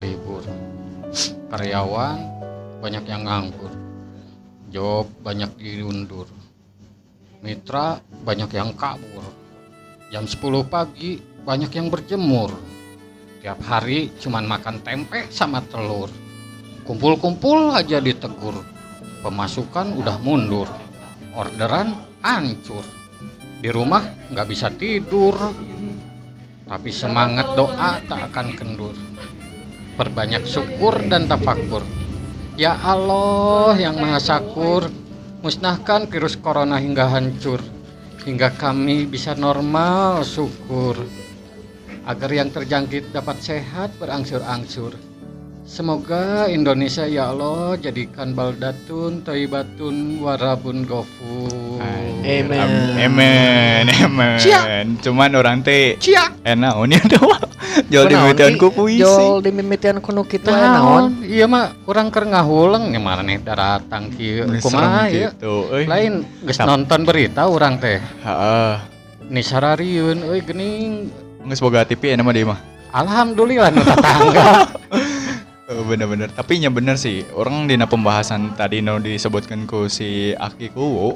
libur. Karyawan banyak yang nganggur. Job banyak diundur. Mitra banyak yang kabur. Jam 10 pagi banyak yang berjemur. Tiap hari cuman makan tempe sama telur. Kumpul-kumpul aja ditegur. Pemasukan udah mundur. Orderan hancur. Di rumah nggak bisa tidur. Tapi semangat doa tak akan kendur perbanyak syukur dan tafakur ya Allah yang maha sakur musnahkan virus corona hingga hancur hingga kami bisa normal syukur. Agar yang terjangkit dapat sehat berangsur-angsur Semoga Indonesia ya Allah jadikan baldatun thayyibatun warabun ghafur. Amen. Amen, amen. Cia. Cuman orang teh Cia. enak ini doa. Jual di mitian ku puisi. Jol di mimitian kuno kita naon? Iya mah kurang keur ngahuleng nya mana nih daratang kieu. Geus Kumaha ya? gitu. Lain geus nonton berita urang teh. Heeh. Nih sararieun euy geuning. Geus boga TV enak mah dia mah. Alhamdulillah nu tetangga. Oh, bener-bener. Tapi nya bener sih. Orang dina pembahasan tadi no disebutkan ku si Aki Kuwu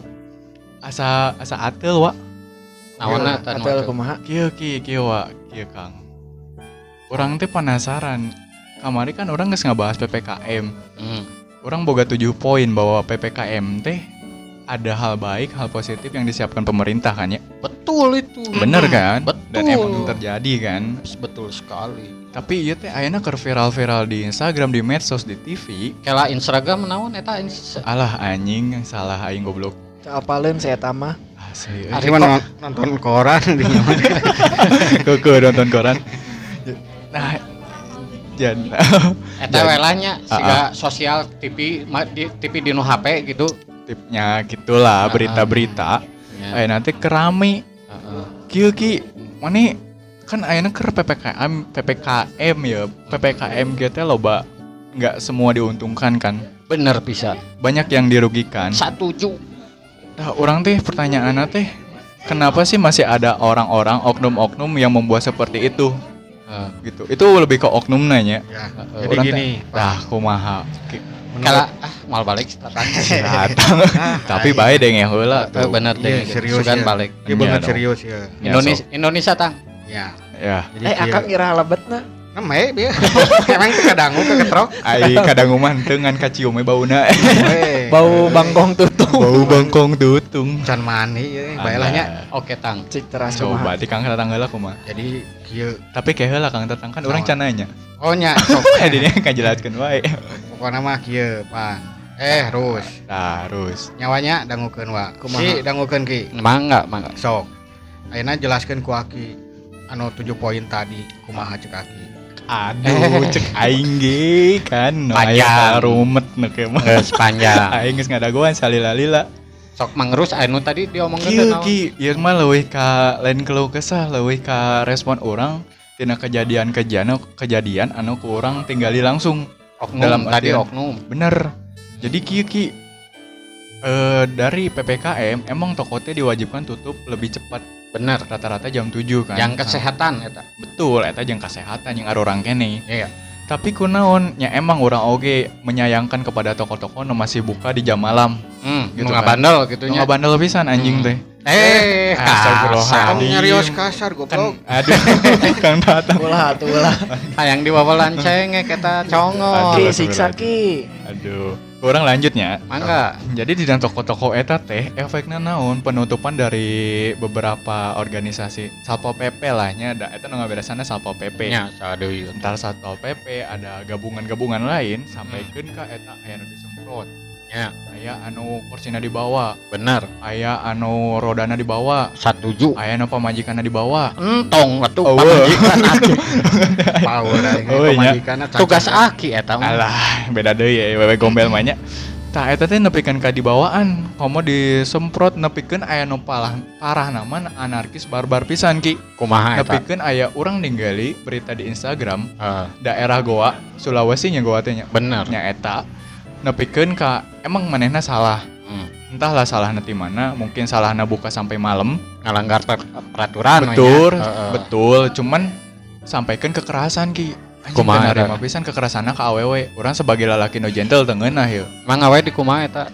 asa asa atel wa Naonna tan Atel kumaha? kieu ki kieu wa kieu Kang. Orang teh penasaran. Kamari kan orang geus ngabahas PPKM Hmm. orang boga tujuh poin bahwa PPKM teh ada hal baik hal positif yang disiapkan pemerintah kan ya Betul itu. bener kan Betul. dan emang terjadi kan Betul sekali. tapi iya teh ayeuna keur viral-viral di Instagram di medsos di TV Kela Instagram naon eta alah anjing salah aing goblok Apalin saya tama. Asli, Ari euy. mah nonton koran di Keke nonton koran. Nah, jan. Eta Jadi- welanya Ah, siga sosial TV di TV di nu HP gitu. Tipnya gitulah Ah, berita-berita. Ya. Eh nanti kerami. Heeh. Kieu ki, mani kan ayeuna keur PPKM, PPKM ya. PPKM gitu loba nggak semua diuntungkan kan. Bener bisa. Banyak yang dirugikan. Satuju. Nah, orang teh pertanyaannya teh kenapa sih masih ada orang-orang oknum-oknum yang membuat seperti itu Heeh. gitu. Itu lebih ke oknum nanya. Ya, Jadi orang gini, dah kumaha. Kala ah mal balik datang. datang tapi baik deh ya heula Eh, bener deh. Iya, serius Sugan ya. balik. Iya banget dong. serius ya. Ya, Indonesia Indonesia tang. Ya. ya Jadi Eh akang ira halebetna. Nama ya, Emang itu kadangu ke ketrok. ai kadang umah dengan kacium we bauna Hei. Bau bangkong tutup. bau bangkong tutung Can mani ya, baelahnya. Oke tang. Cik teras coba di kang datang heula kumaha Jadi kieu tapi kayak heula kang datang kan orang cananya oh nya sok eh dia kan jelaskeun wae pokoknya mah kieu pan. Eh, Rus. terus Nyawanya dangukeun wa. Si dangukeun ki. Mangga, mangga. Sok. Ayeuna jelaskeun ku Aki anu 7 poin tadi kumaha cek Aki. aduh cek aing ge kan no Panjang. rumet nu ke mah Geus panjang. aing geus ngadagoan salila-lila Sok mangerus anu tadi diomongkeun kieu naon? ki ieu mah leuwih ka lain keluh kesah leuwih ka respon orang tina kejadian kejadian kejadian anu ku urang tinggali langsung Oknum dalam tadi artian- oknum. bener jadi kieu ki eh dari PPKM emang toko teh diwajibkan tutup lebih cepat Bener. rata-rata jam 7 kan Yang kesehatan eta. betul eta jeung kesehatan yang orang kene Iya. tapi kunaon ya emang orang oge menyayangkan kepada toko-toko masih buka di jam malam Hmm, Gitu gitu kan. bandel nu gitunya. ngabandel pisan anjing Hmm. teh Eh, Astagfirullahaladzim. Kamu nyarios kasar kan goblok. aduh kang datang Ulah atuh ulah. Hayang diwawalan cengek kita congol. Aduh. Ki siksa ki. aduh orang lanjutnya Mangga. Jadi di dalam toko-toko eta teh efeknya naon penutupan dari beberapa organisasi Satpol PP lah nya da eta nu ngaberesana Satpol PP. Nya sadeui. Entar Satpol PP ada gabungan-gabungan lain sampaikeun ka eta aya nu disemprot. Ya. Aya anu kursina dibawa, Bener. aya anu rodana dibawa, Satuju. aya anu pamajikanna dibawa. Entong atuh Oh, pamajikan aki. Power aing Oh, pamajikanna. Tugas aki eta mah. Alah, beda deui ya wewe gombel mah nya. Tah eta teh nepikeun ka dibawaan, komo disemprot nepikeun aya nu parah parah nama anarkis barbar pisan ki. Kumaha eta? Nepikeun aya urang ninggali berita di Instagram Eh, daerah Goa, Sulawesi nya Goa teh nya. bener. Nya eta nepikeun ka emang manehna salah. Hmm. Entahlah salah nanti mana, mungkin salahna buka sampai malam. Ngalanggar per- peraturan nya. betul, Heeh. betul, cuman sampaikan kekerasan ki. eta? pisan kekerasanna ka awewe urang sebagai lalaki no gentle teu ngeunah yeuh Mang awe di kumaha eta?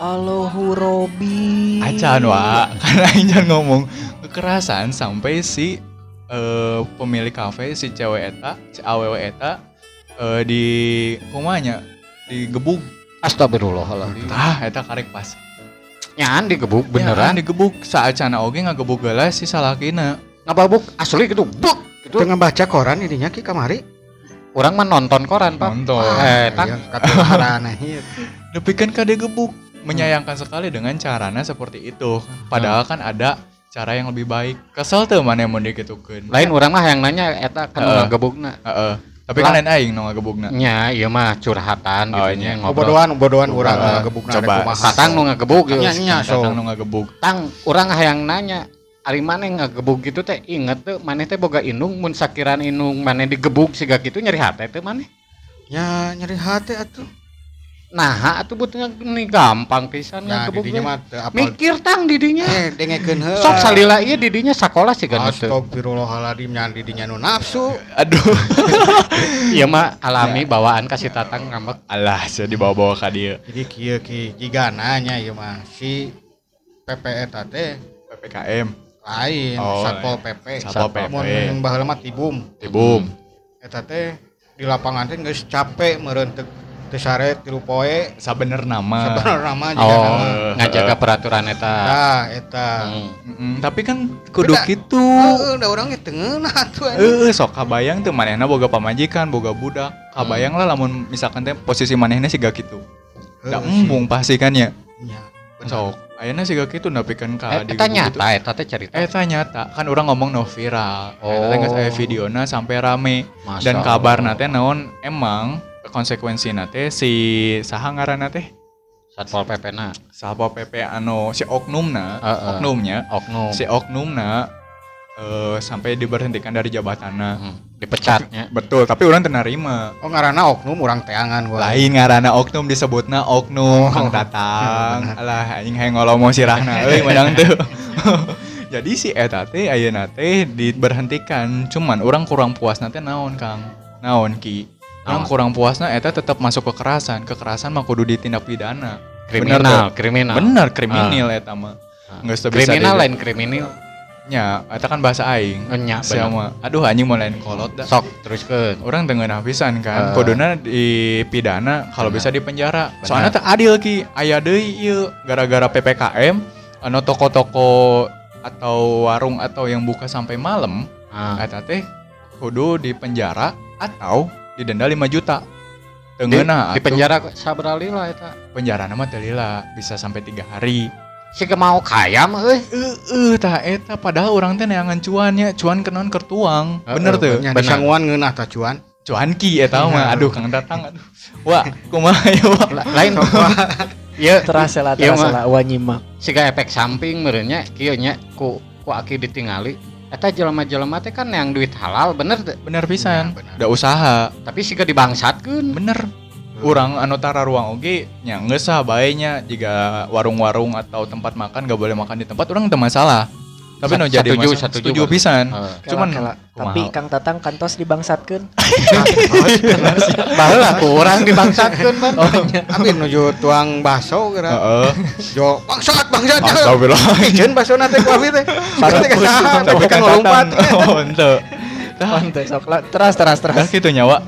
Alohu Robi. acan wa karena aing jangan ngomong kekerasan sampai si eh, pemilik kafe si cewek eta si awewe eta eh, di kumanya digebuk Astagfirullahaladzim. tah eta karek pas Nyaan digebuk beneran beneran. digebuk saat cana oge ngagebuk gelas si salakina Ngababuk asli gitu. Buk gitu. Tengah baca koran ininya ki kamari. Orang mah nonton koran, Pak. nonton Eh, tak. ya, katularan ieu. Depikeun ka dia gebuk menyayangkan sekali dengan caranya seperti itu padahal kan ada cara yang lebih baik kesel tuh mana yang mau dikitukeun Lain orang mah yang nanya eta kan Heeh. ngagebukna. Heeh. Tapi kan lain aing nu ngagebukna Nya, iya mah curhatan Oh, gitu iya. nya ngobrol. Bodohan, bodohan urang Heeh. ngegebukna Coba. ada kumaha. Tatang nu ngagebuk Nya gitu. nya so. Nu ngagebuk Tang, orang hayang nanya, ari mana yang ngagebuk gitu teh inget tuh maneh teh boga indung mun sakiran indung maneh digebuk siga gitu nyeri hate teh maneh. Ya nyeri hati atuh. Nah, atuh butnya ini gampang pisan Nah, didinya mah teu apal. Mikir tang didinya. Eh, dengekeun heula. Sok salila ieu didinya sakola sih kan itu. Astagfirullahaladzim nya didinya nu nafsu. aduh Iya mah alami bawaan kasih tatang ngambek. alah saya dibawa-bawa ka dieu Jadi kieu ki jigana nya ieu mah si PP eta teh PPKM lain Oh, Satpol PP. Satpol PP. Mun baheula mah tibum. tibum Eta teh di lapangan teh geus capek meureun sare tilu poe. sabener nama Sabenerna mah Oh, jigana. ngajaga peraturan eta. Nah, eta. Hmm. Mm-mm, tapi kan kudu gitu Heeh, da urang ge teu ngeunah atuh. anjing. Eh, sok kabayang tuh manehna boga pamajikan, boga budak. Kabayang lah lamun misalkan teh posisi manehna siga kitu. Da sih. embung pasti kan ya. Bener. Sok, ayeuna siga kitu napikeun ka Eh, di eta nyata eta teh cerita. gitu. Eta nyata, kan orang ngomong no viral. Oh. Eta geus aya videona sampai rame. Dan kabarna teh naon emang konsekuensina teh si saha ngaranna teh Satpol PP na. Satpol PP anu si oknumna, Heeh. oknumnya, Oknum. si oknumna eh, sampai diberhentikan dari jabatanna. Hmm, dipecatnya. Betul, tapi orang terima. Oh ngaranna oknum urang teangan gua. Lain ngaranna oknum disebutna oknum Kang Tatang. Alah aing hayang ngolomo sirahna euy menang tuh. Jadi si eta teh ayeuna teh diberhentikan, cuman orang kurang puas nanti naon Kang. Naon Ki? Orang kurang puasna eta tetap masuk kekerasan. Kekerasan mah kudu ditindak pidana. Kriminal, Bener, kriminal. Bener kriminal eta mah. Ah. Nggak bisa Kriminal di- lain kriminal. Nya, eta kan bahasa aing. Nya, Sia bener. mah. Aduh anjing mau lain kolot dah. Sok teruskeun. orang dengan pisan kan Eh. kuduna dipidana kalau Benar. bisa di penjara soalnya teh adil ki aya deui ieu gara-gara PPKM anu toko-toko atau warung atau yang buka sampai malam Ah. eta teh kudu di penjara atau didenda 5 juta Di, Tengeuna di penjara sabra lila eta. penjara nama teh lila bisa sampai tiga hari Siga mau kaya mah euy. eh eh tah eta padahal orang teh neangan cuannya cuan kenon kertuang bener tuh Nya Bener. disanguan ngeunah tah cuan. cuan ki eta mah aduh kang datang aduh wah kumaha ya wah La- Lain Ieu Terasa lah, Iya, terasa mah. lah. Wah nyimak. siga efek samping merenya kieu nya ku ku aki ditingali. Eta jelema-jelema teh kan yang duit halal bener teu? bener pisan Ya, bener. udah usaha Tapi siga dibangsatkeun. bener orang anu tara ruang oge nya geus sah baenya jika warung-warung atau tempat makan gak boleh makan di tempat orang teu masalah tapi no jadi masalah satuju, setuju pisan Heeh. Cuman, Kela, kela. Tapi Kang Tatang kantos dibangsatkeun. Baheula kurang dibangsatkeun ban. oh Abi nuju tuang baso geura. heeh Jo bangsat bangsat. astagfirullah Ijeun baso nate ku abi teh. Teh tapi kan tatang oh henteu Oh, ente, sok. Teras, teras, teras. gitu nyawa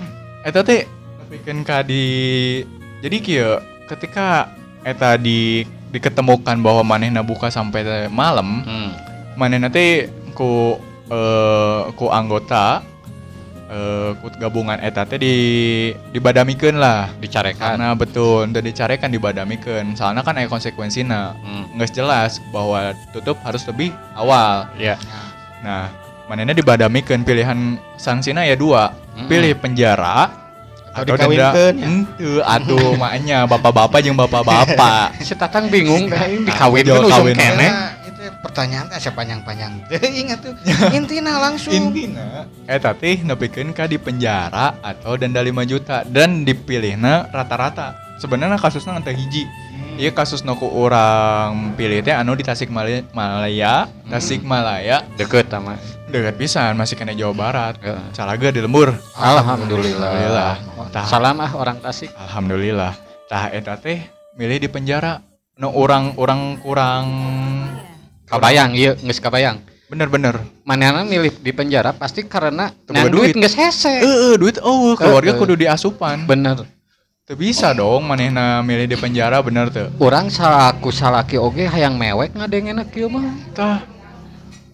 eta teh bikin ka di jadi kieu ketika eta di diketemukan bahwa manehna buka sampai teh malam Hmm. Manehna teh ku eh, ku anggota eh, ku gabungan eta teh di dibadamikeun lah Dicarekan. karena betul untuk dicarekan dibadamikeun soalnya kan aya konsekuensina Hmm. nggak jelas bahwa tutup harus lebih awal Ya. nah manehna dibadamikeun pilihan sanksina ya dua Mm-mm. pilih penjara Atau dikawinkeun, ya? Atuh maknya bapak-bapak jeung bapak-bapak Si Tatang bingung kan usum kawin. kene. Pertanyaan teh panjang-panjang. Ingat tuh. Intina langsung. intina eta teh nepikeun ka di penjara atau denda 5 juta dan dipilihna rata-rata sebenarnya kasusnya teh hiji Iya kasus ku orang pilih teh anu di Tasikmalaya, Malaya, Tasikmalaya deket sama dekat pisan masih kena Jawa Barat. Heeh. Calaga di lembur. Alhamdulillah. Alhamdulillah. Tah, Salam ah orang Tasik. Alhamdulillah. Tah eta teh milih di penjara. No orang orang kurang Kabayang, iya geus kabayang. bener-bener. Manehna milih di penjara pasti karena nang duit geus hese. Eh, duit oh keluarga kudu diasupan. Bener. Teu bisa dong manehna milih di penjara bener teu. Orang salaku salaki oge hayang mewek ngadengena kieu mah. Tah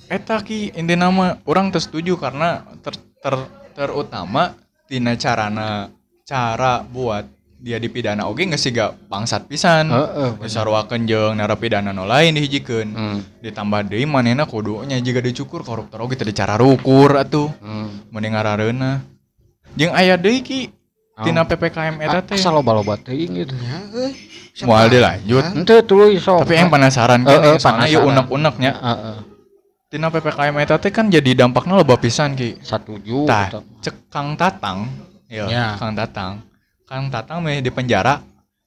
eta ki inti nama orang teu setuju karena ter, ter terutama tina carana cara buat dia dipidana oge geus siga bangsat pisan. Heeh. Disarwakeun jeung narapidana nu lain dihijikeun. Hmm. Ditambah deui manehna kudunya jika dicukur koruptor oge teu dicara rukur atuh. Hmm. Mending ngarareuna. Jeung aya deui ki tina PPKM eta teh. Asal loba-loba teuing gitu. Ya, euy. Moal dilanjut. Henteu tuluy sok. Tapi yang penasaran Eh, kan eh, soalnya penasaran. yuk unek-uneknya. Heeh. Tina PPKM eta teh kan jadi dampaknya loba pisan ki. Satuju. Tah, gitu. cek Kang Tatang. Ya, Ya. Kang Tatang. Kang Tatang meh di penjara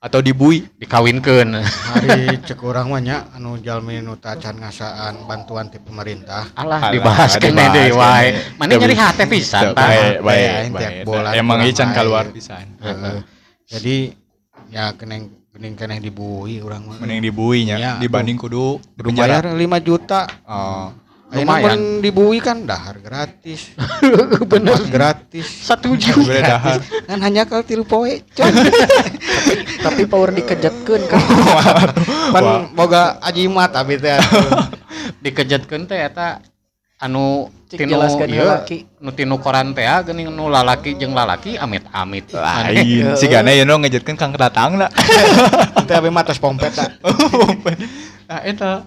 atau dibui. dikawinkeun. Hari cek urang mah nya anu jalmi nu tacan ngasaan bantuan ti pemerintah. Alah Alah, dibahas kene dibahas deui wae. Mana nyari hate pisan tah. Tiap baik. bulan Emang ican keluar pisan. Heeh. Jadi ya keneng kening keneh dibui urang mah. Mending dibui nya Ya, dibanding kudu Kudu bayar 5 juta. Oh. Lumayan. dibui kan dahar gratis. Bener. Gratis. Satuju. Beda dahar. Kan hanya kalau tilu poe. Tapi power dikejetkeun kan. Pan boga ajimat abi teh. atuh. Dikejetkeun teh eta anu Cik tinu lalaki. nu tinu koran teh geuning nu lalaki jeung lalaki amit-amit. Lain. Si Gana ya no ngejetkeun Kang Tatang lah. Teh abi mah tos pompet nah eta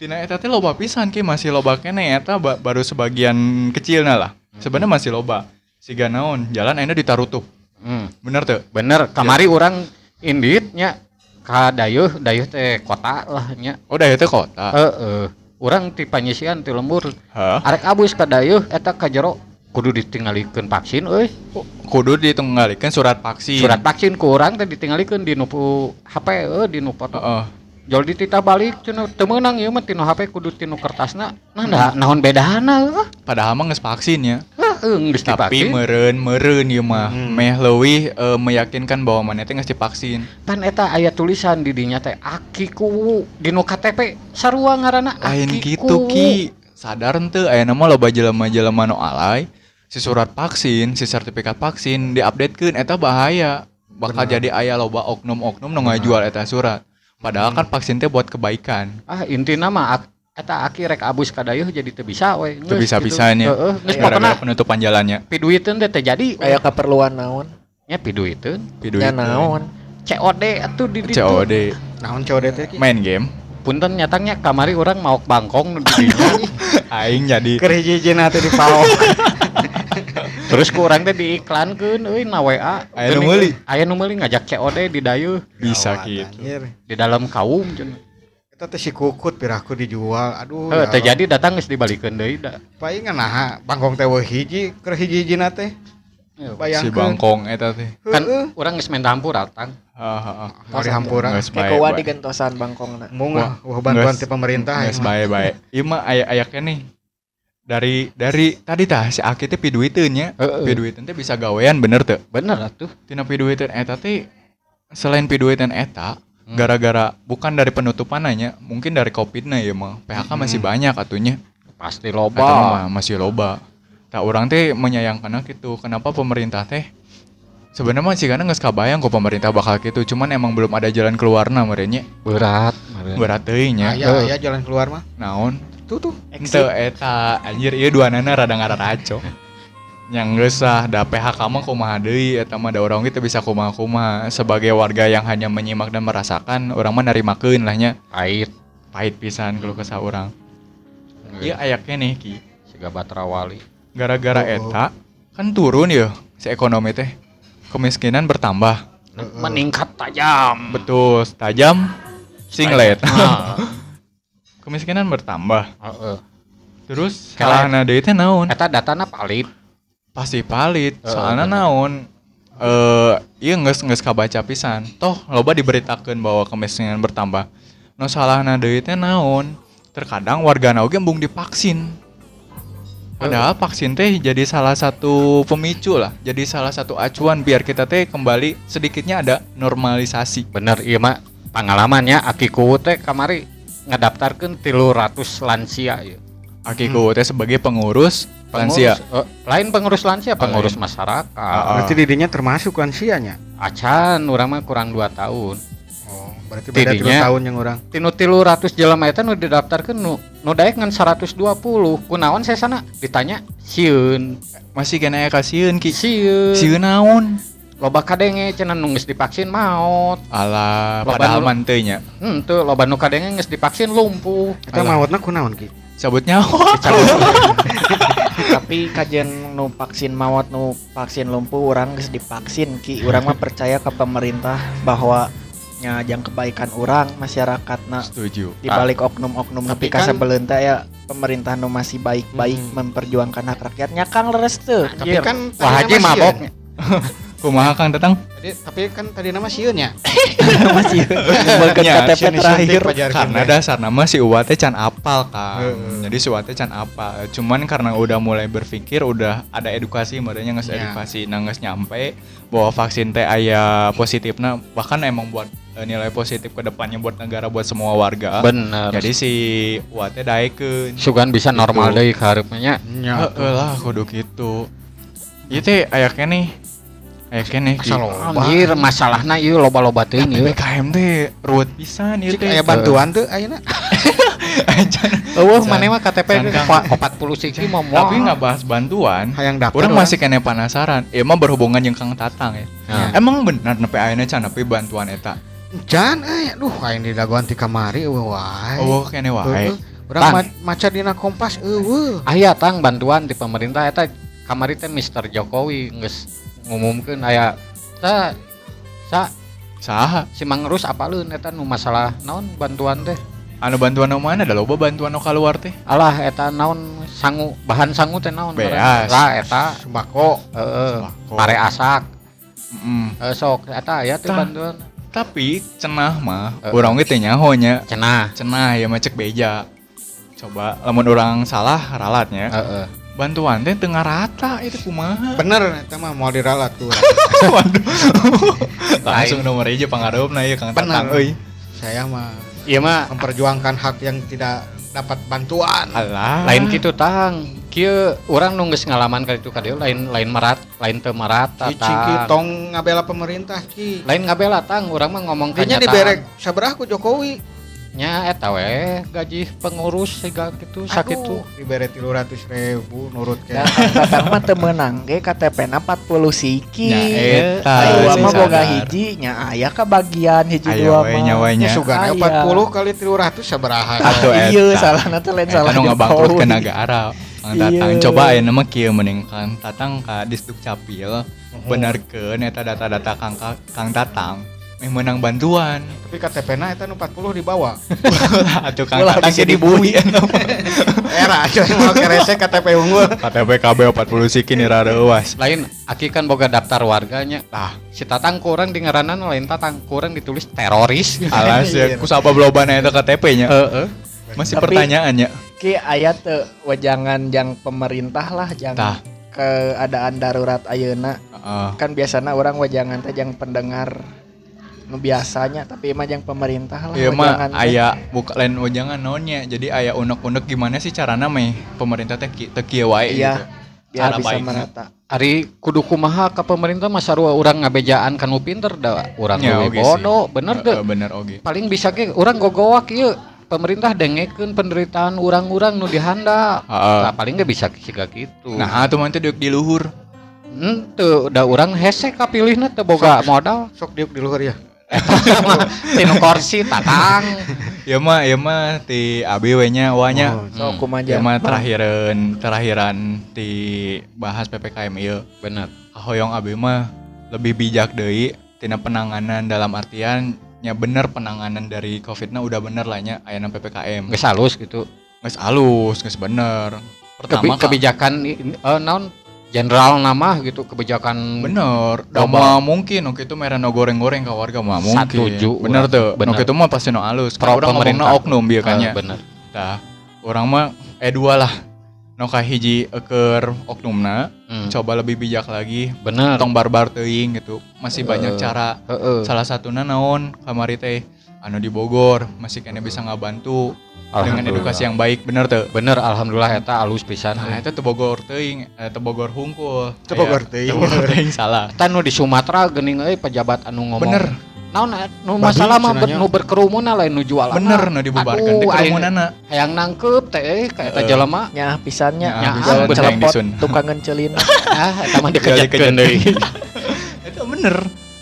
tina eta teh loba pisan ki masih loba kene eta ba- baru sebagian kecilna lah sebenarnya masih loba siga naon jalan akhirnya ditarutup Hmm. bener tuh Bener, kamari orang indit nya ka dayeuh, dayeuh teh kota lah nya. oh dah itu kota Heeh. Urang ti panyisian ti lembur. Hah? Arek abus ka dayeuh eta ka jero kudu ditinggalikeun vaksin euy. kudu ditunggalikeun surat vaksin Surat vaksin ku urang teh ditinggalikeun di nupu HP euy di nu foto. Heeh. Jol ditita balik cenah teu meunang ieu mah tinu HP kudu tinu kertasna. Nah, nah naon bedana euy? padahal mah geus vaksin ya. Heeh, geus tapi meren meren ieu mah. Hmm. meh leuwih eh, meyakinkan bahwa mana teh geus divaksin. Pan eta aya tulisan di dinya teh aki ku di nu KTP sarua ngaranna lain gitu ki. Sadar ente aya nama loba jelema-jelema nu alay si surat vaksin si sertifikat vaksin diupdatekeun eta bahaya. Bakal Benar. jadi aya loba oknum-oknum nu ngajual eta surat padahal kan vaksin teh buat kebaikan Ah intina mah ak- eta aki rek abus ka dayeuh jadi teu bisa we. Teu Geus bisa-bisanya. gitu. Heeh, geus pokona penutupan jalannya piduiteun teh teh jadi. Aya keperluan naon? nya piduiteun. Piduit Ya naon? COD atuh di ditu. COD Naon COD teh main game Punten nyatanya kamari orang mau bangkong di aing jadi Keur hiji-hijina teh dipaok. Terus ku urang teh diiklankeun euy na WA. Aya nu meuli? Aya nu meuli ngajak COD di dayeuh bisa gitu di dalam kaum cenah. Kita teh si kukut piraku dijual. Aduh. Heuh, ya teh Allah. jadi datang geus dibalikeun deui da. Paling nah bangkong teh weuh hiji keur hiji-hijina teh. si Bayangkeun. bangkong eta teh Kan urang geus main campur atang. Heeh. Mau dihampura. Geus Kayak bae. digentosan bangkongna. Munga wah bantuan ti pemerintah. Geus ya, bae bae. Ieu mah aya aya nih. Dari dari tadi tah si Aki teh piduiteun nya. Heeh. Piduiteun teh bisa gawean bener teu? Bener atuh. Tina piduiteun eta teh selain piduiteun eta Hmm. gara-gara bukan dari penutupan nya, mungkin dari Covid-na ya mah. PHK masih banyak atunya. Pasti loba. mah masih loba. Tak orang teh menyayangkan gitu. Kenapa pemerintah teh sebenarnya masih karena nggak kabayang kok pemerintah bakal gitu. Cuman emang belum ada jalan keluarnya merenya. berat. berat. Berat teuing nya. Aya aya jalan keluar mah. Naon? Tuh tuh. Ente eta anjir ieu dua nana rada ngararaco. Yang geus ah da PHK mah kumaha deui eta mah da urang kita bisa kumaha-kumaha sebagai warga yang hanya menyimak dan merasakan orang mah narimakeun lah nya. Pahit. Pahit pisan kalau kesah urang. Ieu aya keneh ki. Siga Batrawali. Gara-gara Oh. eta kan turun ya si ekonomi teh. Kemiskinan bertambah. Meningkat tajam. Betul, tajam singlet. Ah, Kemiskinan bertambah. heeh. Terus Kela- salahna deui teh naon? Eta datana palit. Pasti palit. Heeh, Soalnya bener. naon? eh iya geus geus kabaca pisan. Toh loba diberitakeun bahwa kemiskinan bertambah. Nu salahna deui teh naon? Terkadang warga oge embung divaksin. Padahal vaksin teh jadi salah satu pemicu lah, jadi salah satu acuan biar kita teh kembali sedikitnya ada normalisasi. bener iya mah pengalamannya aki kuwu teh kamari ngedaftarkan tilu ratus lansia ya. Akiku teh sebagai pengurus lansia. Pengurus, eh, lain pengurus lansia, pengurus lain. masyarakat. Ah. Berarti didinya termasuk lansianya. Acan, orang mah kurang 2 tahun. Oh, berarti beda tilu tahun yang orang. Tinu tilu ratus jelema eta nu didaftarkeun nu nu daek ngan 120. Kunaon saya sana ditanya sieun. Masih kena aya kasieun ki. Sieun. Sieun naon? Loba kadenge cenah nu geus divaksin maot. Alah, Loba padahal nu- manteunya. Henteu loba nu kadenge geus divaksin lumpuh. Eta mautna kunaon ki? Cabut nyawa. tapi kajian nu vaksin maut nu vaksin lumpuh orang geus divaksin ki orang mah percaya ke pemerintah bahwa nyajang kebaikan orang masyarakatna Setuju. di balik oknum-oknum Tapi nepi kan- ka sabeleun teh ya pemerintah nu masih baik-baik Hmm. memperjuangkan hak rakyatnya kang leres teu Tapi kan Wah haji tadi nama mabok. Kumaha Kang Tetang? Tadi, tapi kan tadi nama sieunnya. masih ngumpulkeun Ya, KTP sieun terakhir pajar Karena dasar nama si Uwa teh can apal kan. Heeh. Jadi si Uwa teh can apal. Cuman karena udah mulai berpikir udah ada edukasi merenya nggak Ya. edukasi nah nggak nyampe bahwa vaksin teh aya positifnya bahkan emang buat eh, nilai positif ke depannya buat negara buat semua warga. Bener. Jadi si Uwa teh daekeun. sugan bisa normal Gitu. deui kahareupeunnya. Nya. Heeh lah kudu gitu. Ieu teh aya keneh. Aya keneh ki. Asal loba. Anjir, masalahna ieu loba-loba teuing ieu. PPKM teh ruwet pisan ieu teh. aya bantuan tuh ayeuna. Eueuh maneh mah KTP can, Kang. pa- 40 siki mah Tapi bahas bantuan. Hayang daftar. Orang masih kena penasaran. Emang berhubungan yang Kang Tatang ya. Nah. Emang benar nepi ayeuna can nepi bantuan eta. Jan aya duh aing di dagoan ti kamari eueuh wae. Oh, kene wae. Urang maca dina Kompas eueuh. Aya tang bantuan di pemerintah eta kamari teh Mister Jokowi geus ngumumkan aya ta sa saha simang mangrus apa lu eta nu masalah naon bantuan teh? Anu bantuan mana ada loba bantuan nu keluar teh? Alah eta naon sangu bahan sangu teh naon? Beas. Lah eta sembako heeh pare asak. Mm. e, sok eta aya teh bantuan. tapi cenah mah uh. orang nyaho nyahonya. Cenah. Cenah ya macek beja. Coba lamun orang salah ralatnya. Uh -uh. Bantuan teh teu rata itu kumaha. Bener eta mah mau diralat tuh. Waduh. Langsung nomor aja pangareupna ieu Kang Bener. Tatang euy. Saya mah ieu mah memperjuangkan hak yang tidak dapat bantuan. Alah. lain gitu tang kieu urang nu geus ngalaman ka itu ka dieu lain lain merat lain teu merata Ci Ciki tang tong ngabela pemerintah Ci. lain ngabela tang urang mah ngomong kenyataan. diberek sabaraha ku Jokowi. Nya eta we gaji pengurus siga gitu sakitu Aduh, dibere 300 ribu nurut dan ke Tatang mah teu meunang ge KTP na 40 siki Nya eta sing mah boga hiji nya aya kebagian hiji Aya dua mah. nya we nya. Ya sugana Aya. 40 kali 300 sabaraha. Atuh, Iya, eta. salahna teh lain salah nu ngabangkrut ke. Kang Tatang Iya. coba aya nama kieu mending Kang Tatang ka Disduk Capil benerkeun eta data-data Kang Kang Tatang meh menang bantuan. Tapi KTP na eta nu 40 dibawa. Atuh Kang Ulah Tatang bisa jadi bui. Era aja mau kerese KTP unggul. KTP KB 40 siki nih rareuas. lain aki kan boga daftar warganya lah si tatang kurang di ngaranan lain tatang kurang ditulis teroris Alas ya Iya. ku sabab lobana eta KTP nya. Heeh. Masih Tapi- pertanyaannya. Ki aya teu wajangan yang pemerintah lah yang Tah. keadaan darurat ayeuna Heeh. kan biasanya orang wajangan teh yang pendengar biasanya tapi emang yang pemerintah lah Iya mah wajangan teh. aya buka lain wajangan naonnya. Jadi aya unek-unek gimana sih carana meh pemerintah teh teu kieu wae Iya. gitu. biar cara bisa baikna. merata Ari kudu kumaha ka pemerintah mah sarua urang ngabejaan kanu pinter da urang Ya, sih. bodoh bener teu bener oge. paling bisa ge urang gogowak ieu pemerintah dengekeun penderitaan urang-urang nu dihanda Heeh. nah, paling ge bisa siga gitu Nah, atuh mah teh deuk di luhur. Henteu, da urang hese kapilihna teu boga modal. Sok diuk di luhur ya. Tinu kursi tatang. Ya mah, ya mah ti abi we nya wanya. Oh, so Hmm. kumaha Ya mah terakhiran terakhiran ti bahas PPKM ieu. Bener. Hoyong abi mah lebih bijak deui tina penanganan dalam artian nya bener penanganan dari Covid-na udah bener lah nya aya PPKM. Geus halus gitu. Geus alus, geus bener. Kebi Pertama ka- kebijakan eh, naon jenderal nama gitu kebijakan Bener, mah mungkin oke itu merah no goreng-goreng ke warga mah mungkin. Satuju Bener tuh. Bener. Oke itu mah pasti no alus. pro Kan orang pemerintah oknum bieu kan Eh, nya. bener Tah, orang mah eh dua lah. No kahiji eker oknumna, Hmm, coba lebih bijak lagi. bener Tong barbar teuing gitu. Masih banyak Eh. cara. Heeh. Salah satunya naon kamari teh anu di Bogor masih kena bisa ngabantu dengan Alhamdulillah. edukasi yang baik bener tuh. bener alhamdulillah eta alus pisan Nah, itu teu Bogor teuing, eh, teu Bogor hungkul. Teu Bogor Aya- teuing. teu Bogor teuing salah. Eta nu di Sumatera geuning euy pejabat anu ngomong Bener. naon eh, nu masalah mah cenanya. nu berkerumun lain nu jualan Bener nu dibubarkan teh kerumunanna. hayang nangkep teh eh, ka eta jelema Nya pisannya Nya, celepot tukang ngencelin. ah eta mah Dikejakeun dikejakeun deui Itu bener.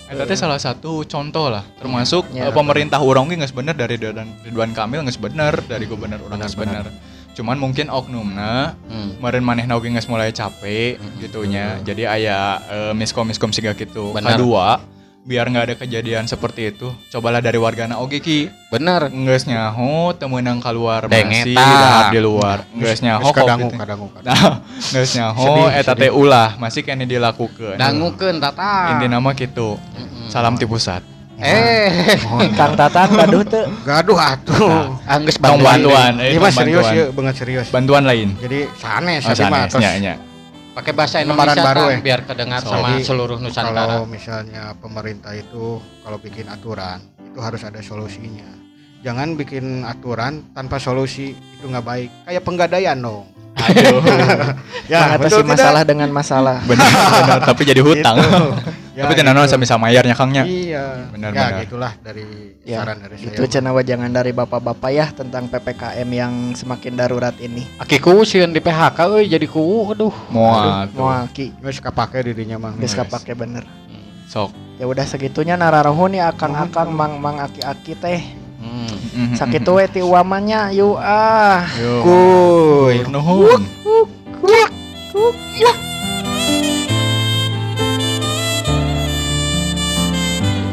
Eta teh salah satu contoh lah, termasuk Ya. pemerintah urang ge geus bener dari Ridwan Kamil geus bener, dari gubernur urang geus bener. Cuman mungkin oknumna Hmm, kemarin manehna oge geus mulai capek Hmm. gitunya. Jadi aya eh, miskom-miskom siga gitu. Bener. Kedua, biar nggak ada kejadian seperti itu, cobalah dari wargana. Oge ki. Bener. Nggak nyaho temenang keluar Deng masih dahar di luar. Nggak nyaho Geus kadangu kadangu kadangu. nah nggak nyaho eta teh ulah. Masih kene dilakukan dangukeun tata. Inti nama gitu salam ti pusat. Eh. Kang Tatang gaduh teu. Gaduh atuh. anggeus tong bantuan bantuan. Eh, Ini tong mah serius ya, banget serius. bantuan lain. Jadi sanes oh mah pakai bahasa Indonesia baru, Tang, ya? biar kedengar So, sama jadi seluruh Nusantara kalau misalnya pemerintah itu kalau bikin aturan itu harus ada solusinya. Jangan bikin aturan tanpa solusi itu nggak baik. Kayak penggadaian dong. aduh Ya, Mengatasi masalah dengan masalah. benar benar tapi jadi hutang Gitu. Ya, tapi tenan gitu. sama bisa mayarnya kangnya Iya. Benar, ya, benar. gitulah dari Ya, saran dari saya. Itu cenah wajangan dari bapak-bapak ya tentang PPKM yang semakin darurat ini. aki kuwu sieun di PHK euy jadi kuwu aduh moal tuh Moal ki Geus kapake dirinya mah. geus kapake bener. sok Ya udah segitunya nararohun ya akang-akang mang mang aki-aki teh. Hmm. Sakit we ti uamanya yuk ah. Kuy. Nuhun. Kuk, kuk.